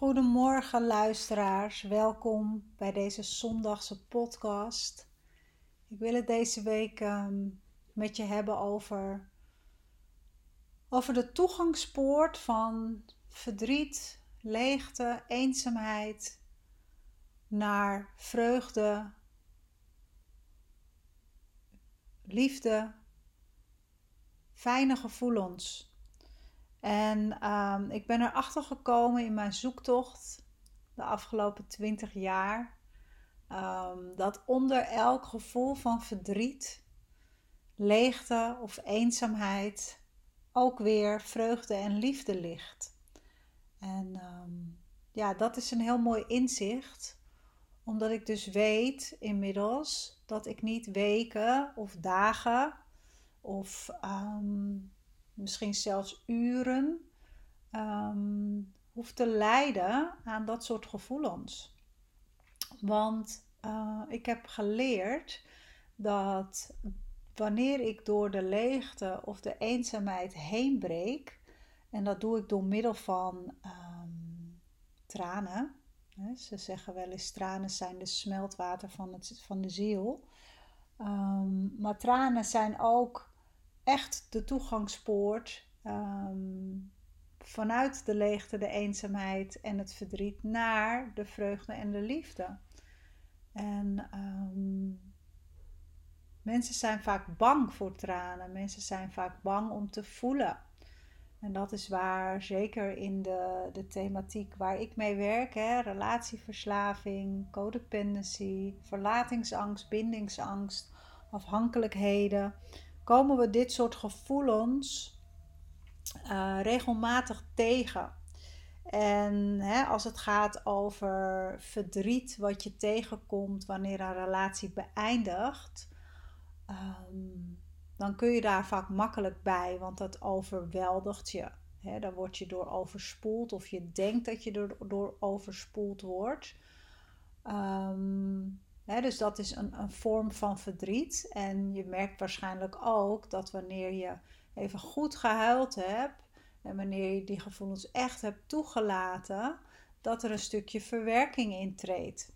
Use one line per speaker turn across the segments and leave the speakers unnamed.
Goedemorgen luisteraars, welkom bij deze zondagse podcast. Ik wil het deze week ehm, met je hebben over, over de toegangspoort van verdriet, leegte, eenzaamheid naar vreugde, liefde, fijne gevoelens. En um, ik ben erachter gekomen in mijn zoektocht de afgelopen twintig jaar. Um, dat onder elk gevoel van verdriet, leegte of eenzaamheid ook weer vreugde en liefde ligt. En um, ja, dat is een heel mooi inzicht, omdat ik dus weet inmiddels dat ik niet weken of dagen of misschien zelfs uren, um, hoeft te lijden aan dat soort gevoelens. Want uh, ik heb geleerd dat wanneer ik door de leegte of de eenzaamheid heen breek, en dat doe ik door middel van um, tranen. Ze zeggen wel eens tranen zijn de smeltwater van, het, van de ziel. Um, maar tranen zijn ook echt de toegangspoort um, vanuit de leegte, de eenzaamheid en het verdriet naar de vreugde en de liefde. En um, mensen zijn vaak bang voor tranen, mensen zijn vaak bang om te voelen. En dat is waar, zeker in de, de thematiek waar ik mee werk, hè, relatieverslaving, codependency, verlatingsangst, bindingsangst, afhankelijkheden komen we dit soort gevoelens uh, regelmatig tegen. En hè, als het gaat over verdriet wat je tegenkomt wanneer een relatie beëindigt, um, dan kun je daar vaak makkelijk bij, want dat overweldigt je. Hè, daar word je door overspoeld of je denkt dat je er door overspoeld wordt. Um, dus dat is een, een vorm van verdriet. En je merkt waarschijnlijk ook dat wanneer je even goed gehuild hebt en wanneer je die gevoelens echt hebt toegelaten, dat er een stukje verwerking intreedt.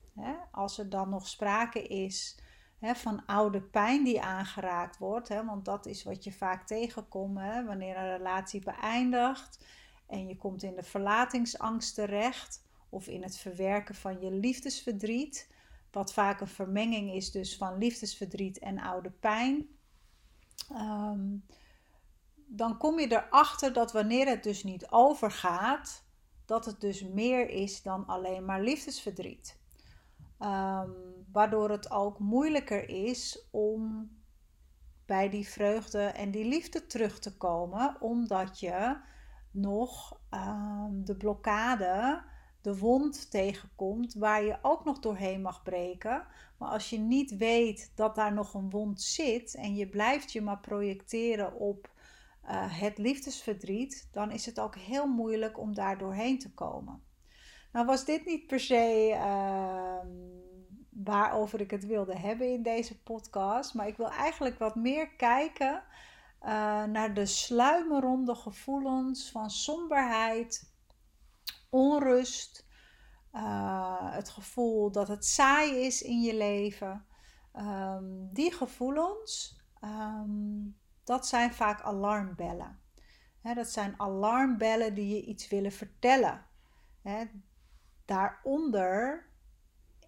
Als er dan nog sprake is van oude pijn die aangeraakt wordt, want dat is wat je vaak tegenkomt wanneer een relatie beëindigt en je komt in de verlatingsangst terecht of in het verwerken van je liefdesverdriet wat vaak een vermenging is dus van liefdesverdriet en oude pijn. Um, dan kom je erachter dat wanneer het dus niet overgaat, dat het dus meer is dan alleen maar liefdesverdriet. Um, waardoor het ook moeilijker is om bij die vreugde en die liefde terug te komen, omdat je nog um, de blokkade de wond tegenkomt waar je ook nog doorheen mag breken. Maar als je niet weet dat daar nog een wond zit en je blijft je maar projecteren op uh, het liefdesverdriet, dan is het ook heel moeilijk om daar doorheen te komen. Nou was dit niet per se uh, waarover ik het wilde hebben in deze podcast, maar ik wil eigenlijk wat meer kijken uh, naar de sluimerende gevoelens van somberheid, onrust, uh, het gevoel dat het saai is in je leven. Um, die gevoelens, um, dat zijn vaak alarmbellen. Dat zijn alarmbellen die je iets willen vertellen. Daaronder,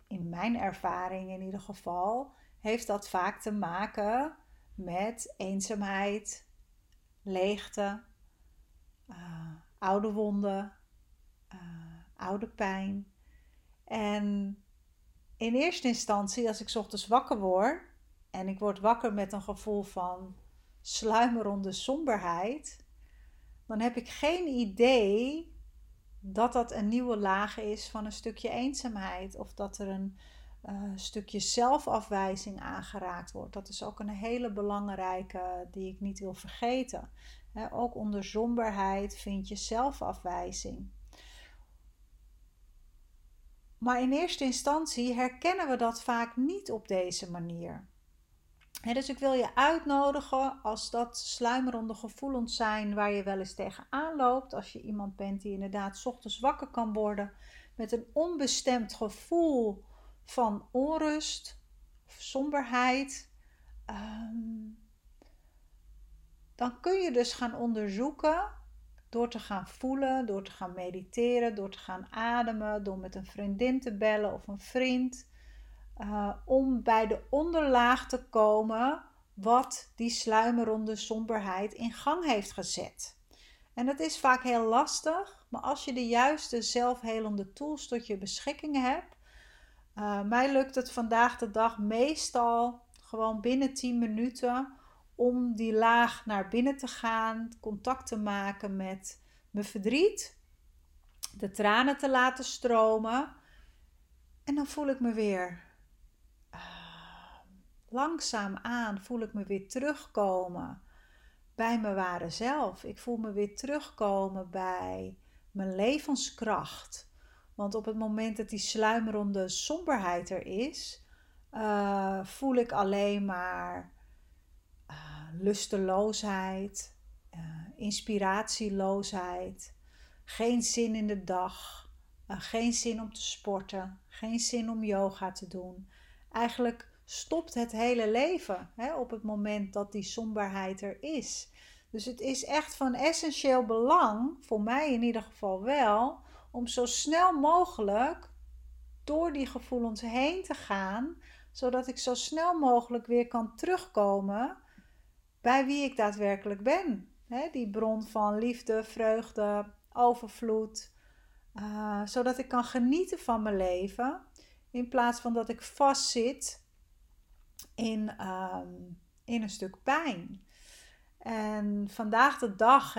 in mijn ervaring in ieder geval, heeft dat vaak te maken met eenzaamheid, leegte, uh, oude wonden, uh, oude pijn. En in eerste instantie, als ik ochtends wakker word en ik word wakker met een gevoel van sluimerende somberheid, dan heb ik geen idee dat dat een nieuwe laag is van een stukje eenzaamheid of dat er een uh, stukje zelfafwijzing aangeraakt wordt. Dat is ook een hele belangrijke die ik niet wil vergeten. ook onder somberheid vind je zelfafwijzing. Maar in eerste instantie herkennen we dat vaak niet op deze manier. dus ik wil je uitnodigen als dat sluimerende gevoelens zijn waar je wel eens tegenaan loopt. Als je iemand bent die inderdaad ochtends wakker kan worden met een onbestemd gevoel van onrust of somberheid. Ehm, dan kun je dus gaan onderzoeken door te gaan voelen, door te gaan mediteren, door te gaan ademen, door met een vriendin te bellen of een vriend. Uh, om bij de onderlaag te komen wat die sluimerende somberheid in gang heeft gezet. En dat is vaak heel lastig, maar als je de juiste zelfhelende tools tot je beschikking hebt, uh, mij lukt het vandaag de dag meestal gewoon binnen 10 minuten om die laag naar binnen te gaan, contact te maken met mijn verdriet, de tranen te laten stromen. En dan voel ik me weer uh, langzaam aan, voel ik me weer terugkomen bij mijn ware zelf. Ik voel me weer terugkomen bij mijn levenskracht. Want op het moment dat die sluimerende somberheid er is, uh, voel ik alleen maar lusteloosheid, uh, inspiratieloosheid, geen zin in de dag, uh, geen zin om te sporten, geen zin om yoga te doen. Eigenlijk stopt het hele leven hè, op het moment dat die somberheid er is. Dus het is echt van essentieel belang, voor mij in ieder geval wel, om zo snel mogelijk door die gevoelens heen te gaan, zodat ik zo snel mogelijk weer kan terugkomen bij wie ik daadwerkelijk ben. die bron van liefde, vreugde, overvloed. Uh, zodat ik kan genieten van mijn leven. In plaats van dat ik vastzit in, ehm, in een stuk pijn. En vandaag de dag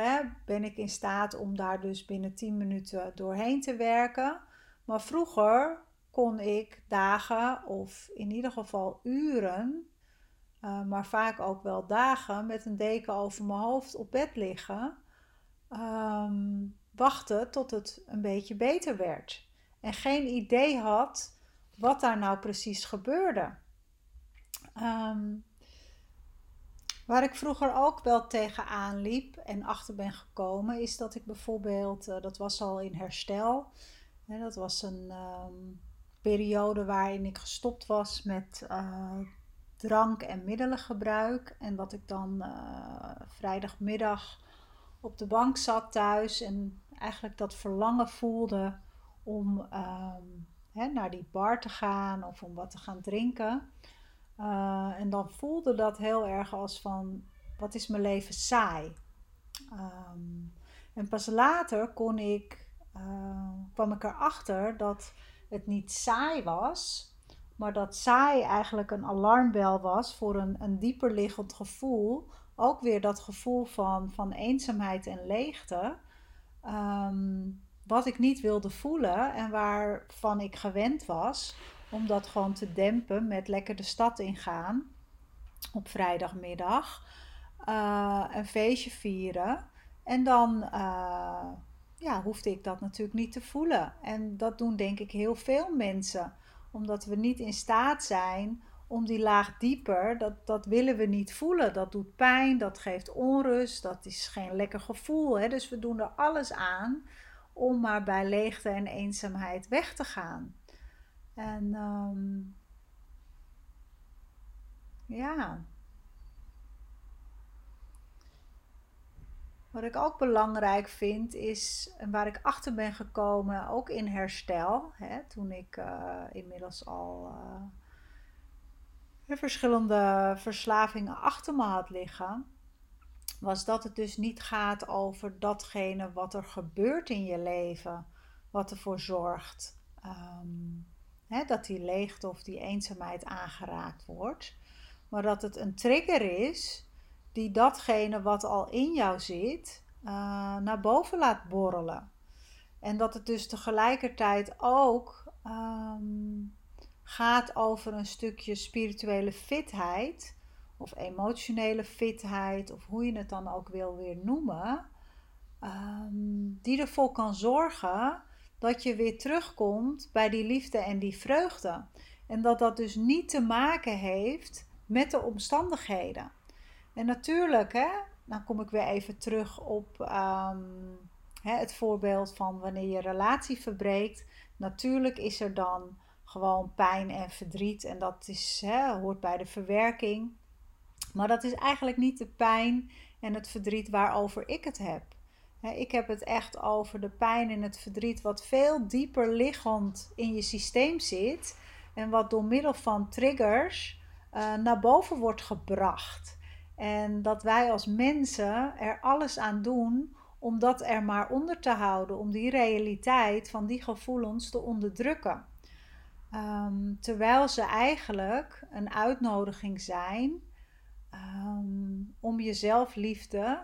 ben ik in staat om daar dus binnen 10 minuten doorheen te werken. Maar vroeger kon ik dagen of in ieder geval uren eh, maar vaak ook wel dagen met een deken over mijn hoofd op bed liggen. Ehm, wachten tot het een beetje beter werd. En geen idee had wat daar nou precies gebeurde. Ehm, waar ik vroeger ook wel tegenaan liep en achter ben gekomen, is dat ik bijvoorbeeld, uh, dat was al in herstel, hè, dat was een ehm, periode waarin ik gestopt was met uh, drank- en middelengebruik. En dat ik dan uh, vrijdagmiddag op de bank zat thuis en eigenlijk dat verlangen voelde om ehm, hè, naar die bar te gaan of om wat te gaan drinken. Uh, en dan voelde dat heel erg als van, wat is mijn leven saai? Um, en pas later kon ik, uh, kwam ik erachter dat het niet saai was, maar dat saai eigenlijk een alarmbel was voor een, een dieper liggend gevoel. Ook weer dat gevoel van, van eenzaamheid en leegte. Ehm, wat ik niet wilde voelen en waarvan ik gewend was om dat gewoon te dempen met lekker de stad ingaan op vrijdagmiddag. Uh, een feestje vieren. En dan uh, ja, hoefde ik dat natuurlijk niet te voelen. En dat doen denk ik heel veel mensen omdat we niet in staat zijn om die laag dieper, dat, dat willen we niet voelen. Dat doet pijn, dat geeft onrust, dat is geen lekker gevoel. Hè? Dus we doen er alles aan om maar bij leegte en eenzaamheid weg te gaan. En um, ja, Wat ik ook belangrijk vind is, en waar ik achter ben gekomen, ook in herstel, hè, toen ik uh, inmiddels al uh, verschillende verslavingen achter me had liggen, was dat het dus niet gaat over datgene wat er gebeurt in je leven, wat ervoor zorgt um, hè, dat die leegte of die eenzaamheid aangeraakt wordt, maar dat het een trigger is die datgene wat al in jou zit uh, naar boven laat borrelen. En dat het dus tegelijkertijd ook ehm, gaat over een stukje spirituele fitheid of emotionele fitheid, of hoe je het dan ook wil weer noemen, um, die ervoor kan zorgen dat je weer terugkomt bij die liefde en die vreugde. En dat dat dus niet te maken heeft met de omstandigheden. En natuurlijk, hè, dan kom ik weer even terug op ehm, hè, het voorbeeld van wanneer je relatie verbreekt. Natuurlijk is er dan gewoon pijn en verdriet en dat is, hè, hoort bij de verwerking. Maar dat is eigenlijk niet de pijn en het verdriet waarover ik het heb. Ik heb het echt over de pijn en het verdriet wat veel dieper liggend in je systeem zit en wat door middel van triggers uh, naar boven wordt gebracht. En dat wij als mensen er alles aan doen om dat er maar onder te houden, om die realiteit van die gevoelens te onderdrukken. Um, terwijl ze eigenlijk een uitnodiging zijn um, om je zelfliefde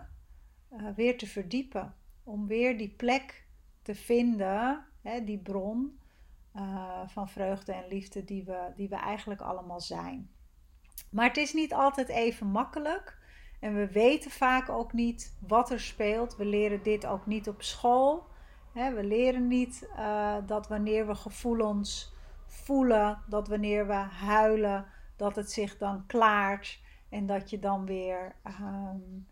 uh, weer te verdiepen. Om weer die plek te vinden, hè, die bron uh, van vreugde en liefde die we, die we eigenlijk allemaal zijn. Maar het is niet altijd even makkelijk. En we weten vaak ook niet wat er speelt. We leren dit ook niet op school. We leren niet uh, dat wanneer we gevoelens voelen, dat wanneer we huilen, dat het zich dan klaart. En dat je dan weer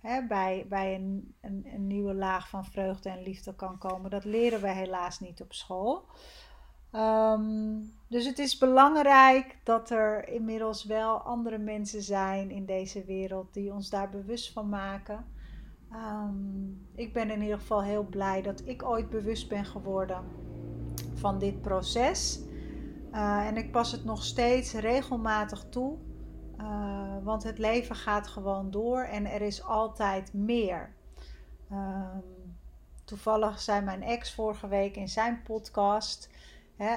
hè, bij, bij een, een, een, nieuwe laag van vreugde en liefde kan komen. Dat leren we helaas niet op school. Um, dus het is belangrijk dat er inmiddels wel andere mensen zijn in deze wereld die ons daar bewust van maken. Um, ik ben in ieder geval heel blij dat ik ooit bewust ben geworden van dit proces. Uh, en ik pas het nog steeds regelmatig toe. Uh, want het leven gaat gewoon door en er is altijd meer. Um, toevallig zei mijn ex vorige week in zijn podcast: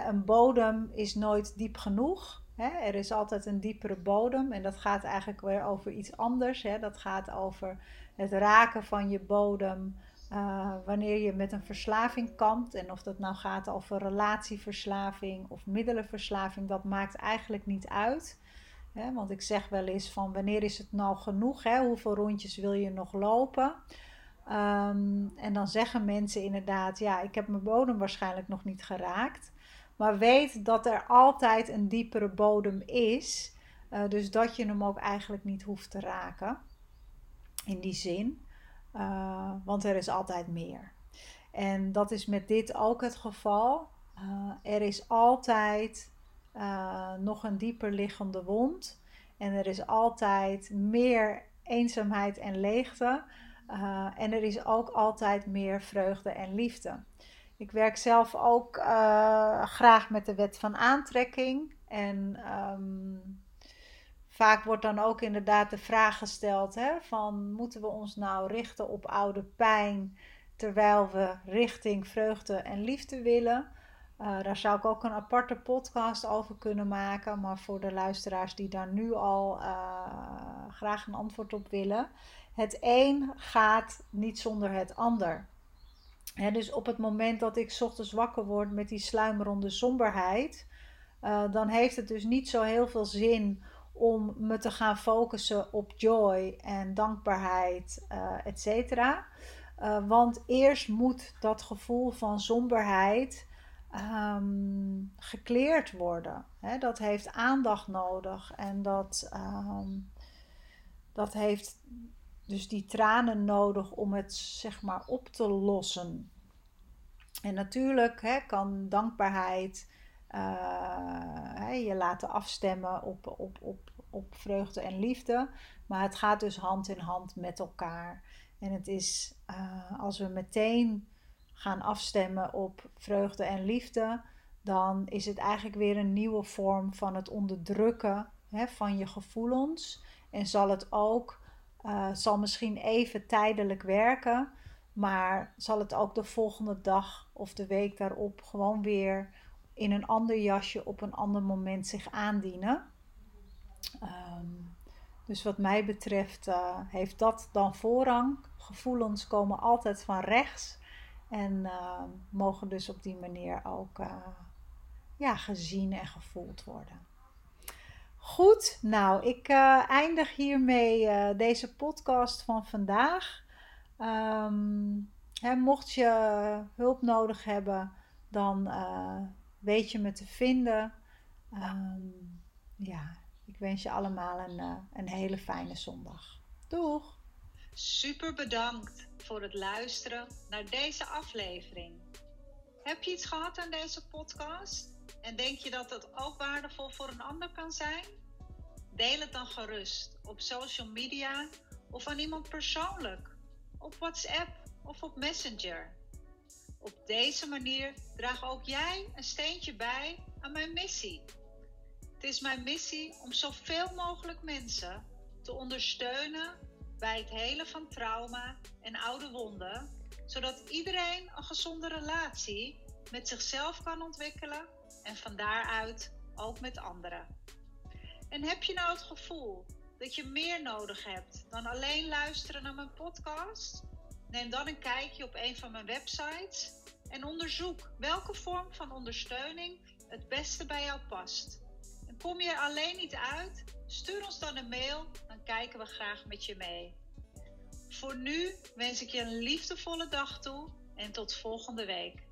een bodem is nooit diep genoeg. Er is altijd een diepere bodem en dat gaat eigenlijk weer over iets anders. Dat gaat over het raken van je bodem. Uh, wanneer je met een verslaving kampt, en of dat nou gaat over relatieverslaving of middelenverslaving, dat maakt eigenlijk niet uit want ik zeg wel eens van wanneer is het nou genoeg? Hoeveel rondjes wil je nog lopen? Um, en dan zeggen mensen inderdaad, ja, ik heb mijn bodem waarschijnlijk nog niet geraakt. Maar weet dat er altijd een diepere bodem is. Uh, dus dat je hem ook eigenlijk niet hoeft te raken. In die zin. Uh, want er is altijd meer. En dat is met dit ook het geval. Uh, er is altijd nog een dieper liggende wond. En er is altijd meer eenzaamheid en leegte. En er is ook altijd meer vreugde en liefde. Ik werk zelf ook uh, graag met de wet van aantrekking. En um, vaak wordt dan ook inderdaad de vraag gesteld: hè, van moeten we ons nou richten op oude pijn terwijl we richting vreugde en liefde willen? Uh, daar zou ik ook een aparte podcast over kunnen maken. Maar voor de luisteraars die daar nu al uh, graag een antwoord op willen. Het een gaat niet zonder het ander. Dus op het moment dat ik ochtends wakker word met die sluimerende somberheid. Uh, dan heeft het dus niet zo heel veel zin om me te gaan focussen op joy en dankbaarheid, uh, et cetera. want eerst moet dat gevoel van somberheid um, gekleerd worden. dat heeft aandacht nodig en dat, ehm, dat heeft dus die tranen nodig om het zeg maar op te lossen. En natuurlijk kan dankbaarheid uh, je laten afstemmen op, op, op, op vreugde en liefde. Maar het gaat dus hand in hand met elkaar. En het is uh, als we meteen gaan afstemmen op vreugde en liefde, dan is het eigenlijk weer een nieuwe vorm van het onderdrukken hè, van je gevoelens. En zal het ook, uh, zal misschien even tijdelijk werken, maar zal het ook de volgende dag of de week daarop gewoon weer in een ander jasje op een ander moment zich aandienen. Um, dus wat mij betreft uh, heeft dat dan voorrang. Gevoelens komen altijd van rechts. En mogen dus op die manier ook ja, gezien en gevoeld worden. Goed, nou, ik uh, eindig hiermee uh, deze podcast van vandaag. Um, hè, mocht je hulp nodig hebben, dan uh, weet je me te vinden. Um, ja, ik wens je allemaal een, een hele fijne zondag. Doeg!
Super bedankt voor het luisteren naar deze aflevering. Heb je iets gehad aan deze podcast? En denk je dat het ook waardevol voor een ander kan zijn? Deel het dan gerust op social media of aan iemand persoonlijk, op WhatsApp of op Messenger. Op deze manier draag ook jij een steentje bij aan mijn missie. Het is mijn missie om zoveel mogelijk mensen te ondersteunen bij het helen van trauma en oude wonden, zodat iedereen een gezonde relatie met zichzelf kan ontwikkelen en van daaruit ook met anderen. En heb je nou het gevoel dat je meer nodig hebt dan alleen luisteren naar mijn podcast? Neem dan een kijkje op een van mijn websites en onderzoek welke vorm van ondersteuning het beste bij jou past. En kom je er alleen niet uit? Stuur ons dan een mail, dan kijken we graag met je mee. Voor nu wens ik je een liefdevolle dag toe en tot volgende week.